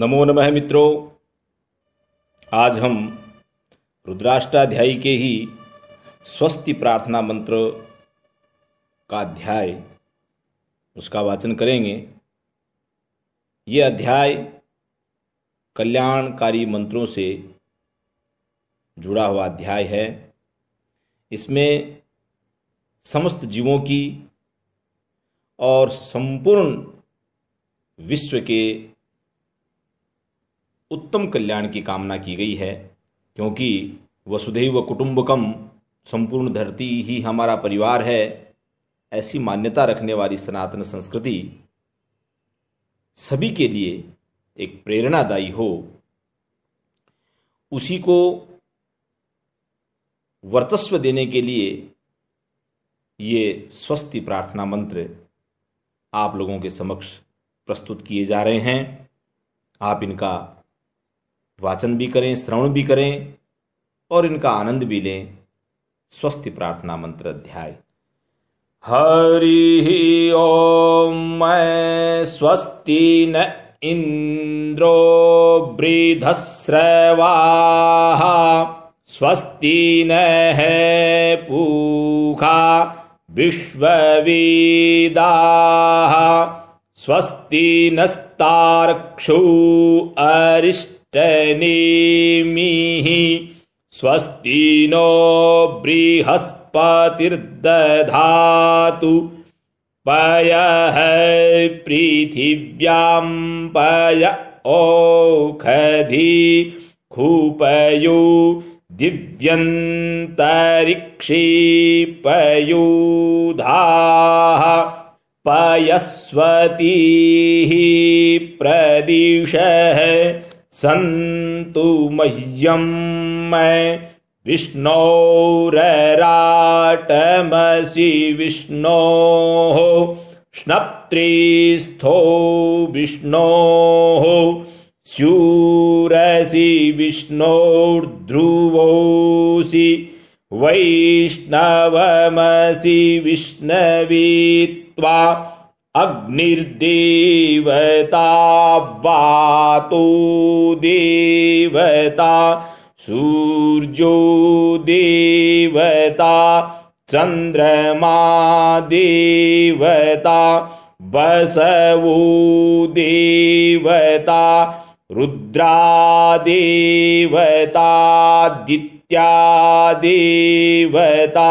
नमो नमः मित्रों। आज हम रुद्राष्टाध्यायी के ही स्वस्ति प्रार्थना मंत्र का अध्याय, उसका वाचन करेंगे। ये अध्याय कल्याणकारी मंत्रों से जुड़ा हुआ अध्याय है। इसमें समस्त जीवों की और संपूर्ण विश्व के उत्तम कल्याण की कामना की गई है, क्योंकि वसुधैव कुटुंबकम संपूर्ण धरती ही हमारा परिवार है, ऐसी मान्यता रखने वाली सनातन संस्कृति सभी के लिए एक प्रेरणादायी हो। उसी को वर्चस्व देने के लिए ये स्वस्ति प्रार्थना मंत्र आप लोगों के समक्ष प्रस्तुत किए जा रहे हैं। आप इनका वाचन भी करें, श्रवण भी करें और इनका आनंद भी लें। स्वस्ति प्रार्थना मंत्र अध्याय। हरि ओम, मैं स्वस्ति न इंद्रो वृधस्रवा स्वस्ति न है पूखा, विश्ववेदा। स्वस्ति नस्तारक्षु अरिष्ट टनेमिः स्वस्ति नो बृहस्पतिर्दधातु। पयः पृथिव्यां पय ओखधि खूपयो दिव्यन्तरिक्षीपयूधाः। पयस्वतीः प्रदिशः सन्तु मह्यं विष्णोरराटमसि विष्णोः स्नप्त्रिस्थो विष्णोः स्यूरसि विष्णोर्ध्रुवोऽसि वैष्णवमसि विष्णवीत्वा अग्निर्देवता वातो देवता सूर्यो देवता चन्द्रमा देवता वसवो देवता रुद्रा देवतादित्या देवता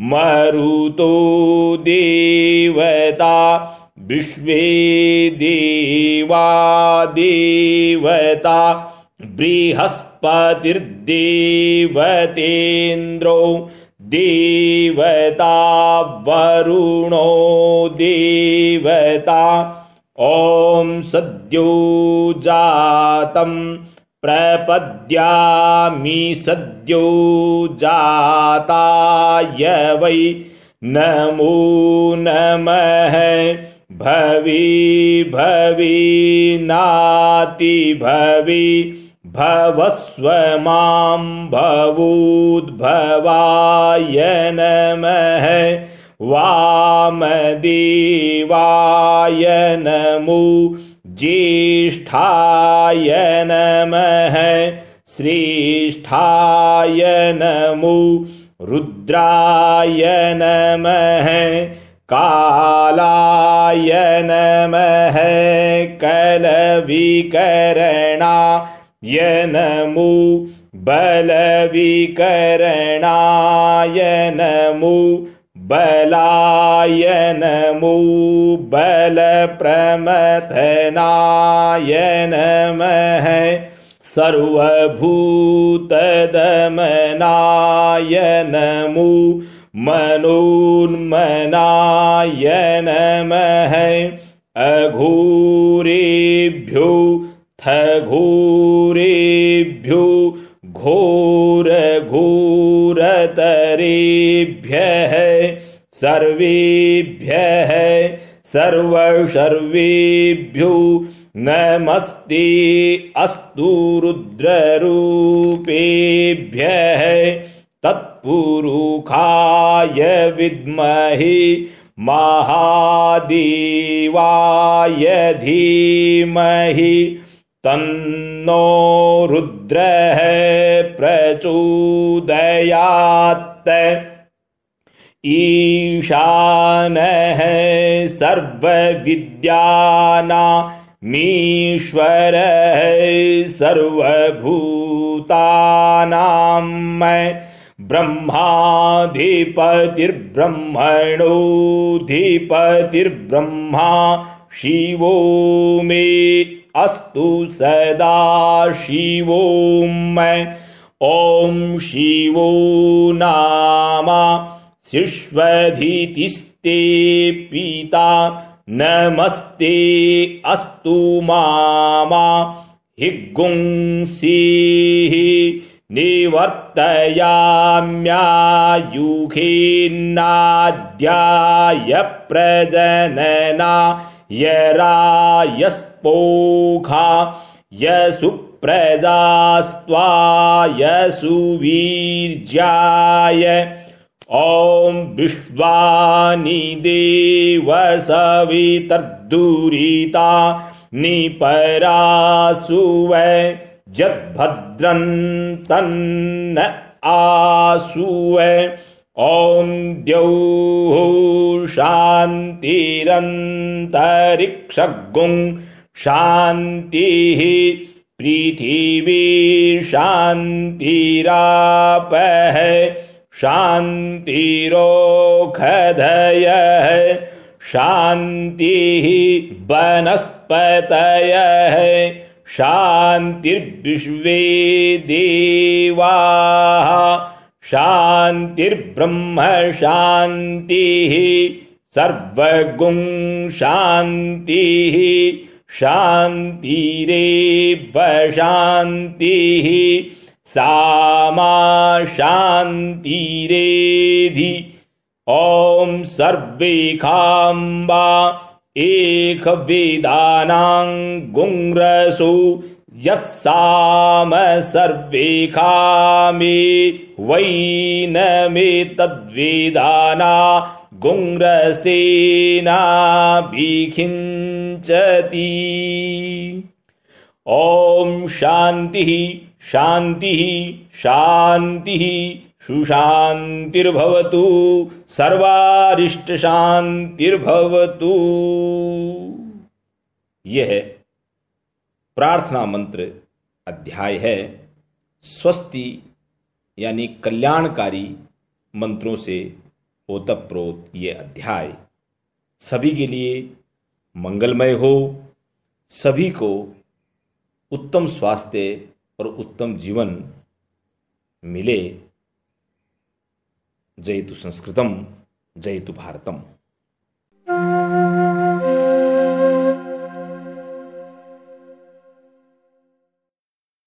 मरुतो देवता विश्वे देवा देवता बृहस्पतिर्देवतेन्द्रो देवता वरुणो देवता ॐ सद्यो जातम् प्रपद्यामि सद्यो जाताय वै नमो नमः। भवि भवि नाति भवि भवस्व माँ भवूद्भवाय नमः। वामदेवाय नमो ज्येष्ठाय नमः। श्रेष्ठाय नमो रुद्राय नमः। कालाय नमः। कलविकरणाय नमो। बलविकरणाय नमो बलाय नमो बलप्रमथनाय नमः सर्वभूतदमनाय नमो मनोन्मनाय नमः अघोरेभ्यो थघोरेभ्यो घोरघोरतरेभ्यः सर्वेभ्यः सर्वसर्वेभ्यो नमस्ते अस्तु रुद्ररूपेभ्यः तत्पुरुखाय विद्महे महादेवाय धीमहि तन्नो रुद्रः द्रह प्रचोदयात ईशान रुद्रः प्रचोदयात्। ईशानः सर्वविद्याना मीश्वरः सर्वभूतानां ब्रह्माधिपतिर्ब्रह्मणोधिपतिर्ब्रह्मा शिवो मे अस्तु सदा शिवो ॐ शिवो नामा शिष्वधितिस्ते पिता। नमस्ते अस्तु मामा। हिग्गुंसीः निवर्तयाम्यायुखेन्नाद्याय प्रजनना यरायस्पोखा यसुप्रजास्त्वायसुवीर्याय ॐ विश्वानि देवसवितर्दुरिता निपरासुवै जद्भद्रं तन्न आसुवे ॐ द्यौः शान्तिरन्तरिक्षगुं शान्तिः पृथिवी शान्तिरापः शान्तिरोखधयः शान्तिः वनस्पतयः शान्तिर्विश्वे देवाः शान्तिर्ब्रह्म शान्तिः सर्वगुं शान्तिः शान्तिरेव शान्तिः सामा शान्तिरेधि। ॐ सर्वे खाम्बा एकवेदानां गुङ्रसु यत्साम सर्वे खामे वै न मे तद्वेदाना गुङ्रसेनाभिखिञ्चति ॐ शान्तिः शान्तिः शान्तिः, सुशान्तिर्भवतु, सर्वारिष्टशान्तिर्भवतु। यह प्रार्थना मंत्र अध्याय है। स्वस्ति यानी कल्याणकारी मंत्रों से ओतप्रोत ये अध्याय। सभी के लिए मंगलमय हो। सभी को उत्तम स्वास्थ्य और उत्तम जीवन मिले। जयतु संस्कृतम जयतु भारतम।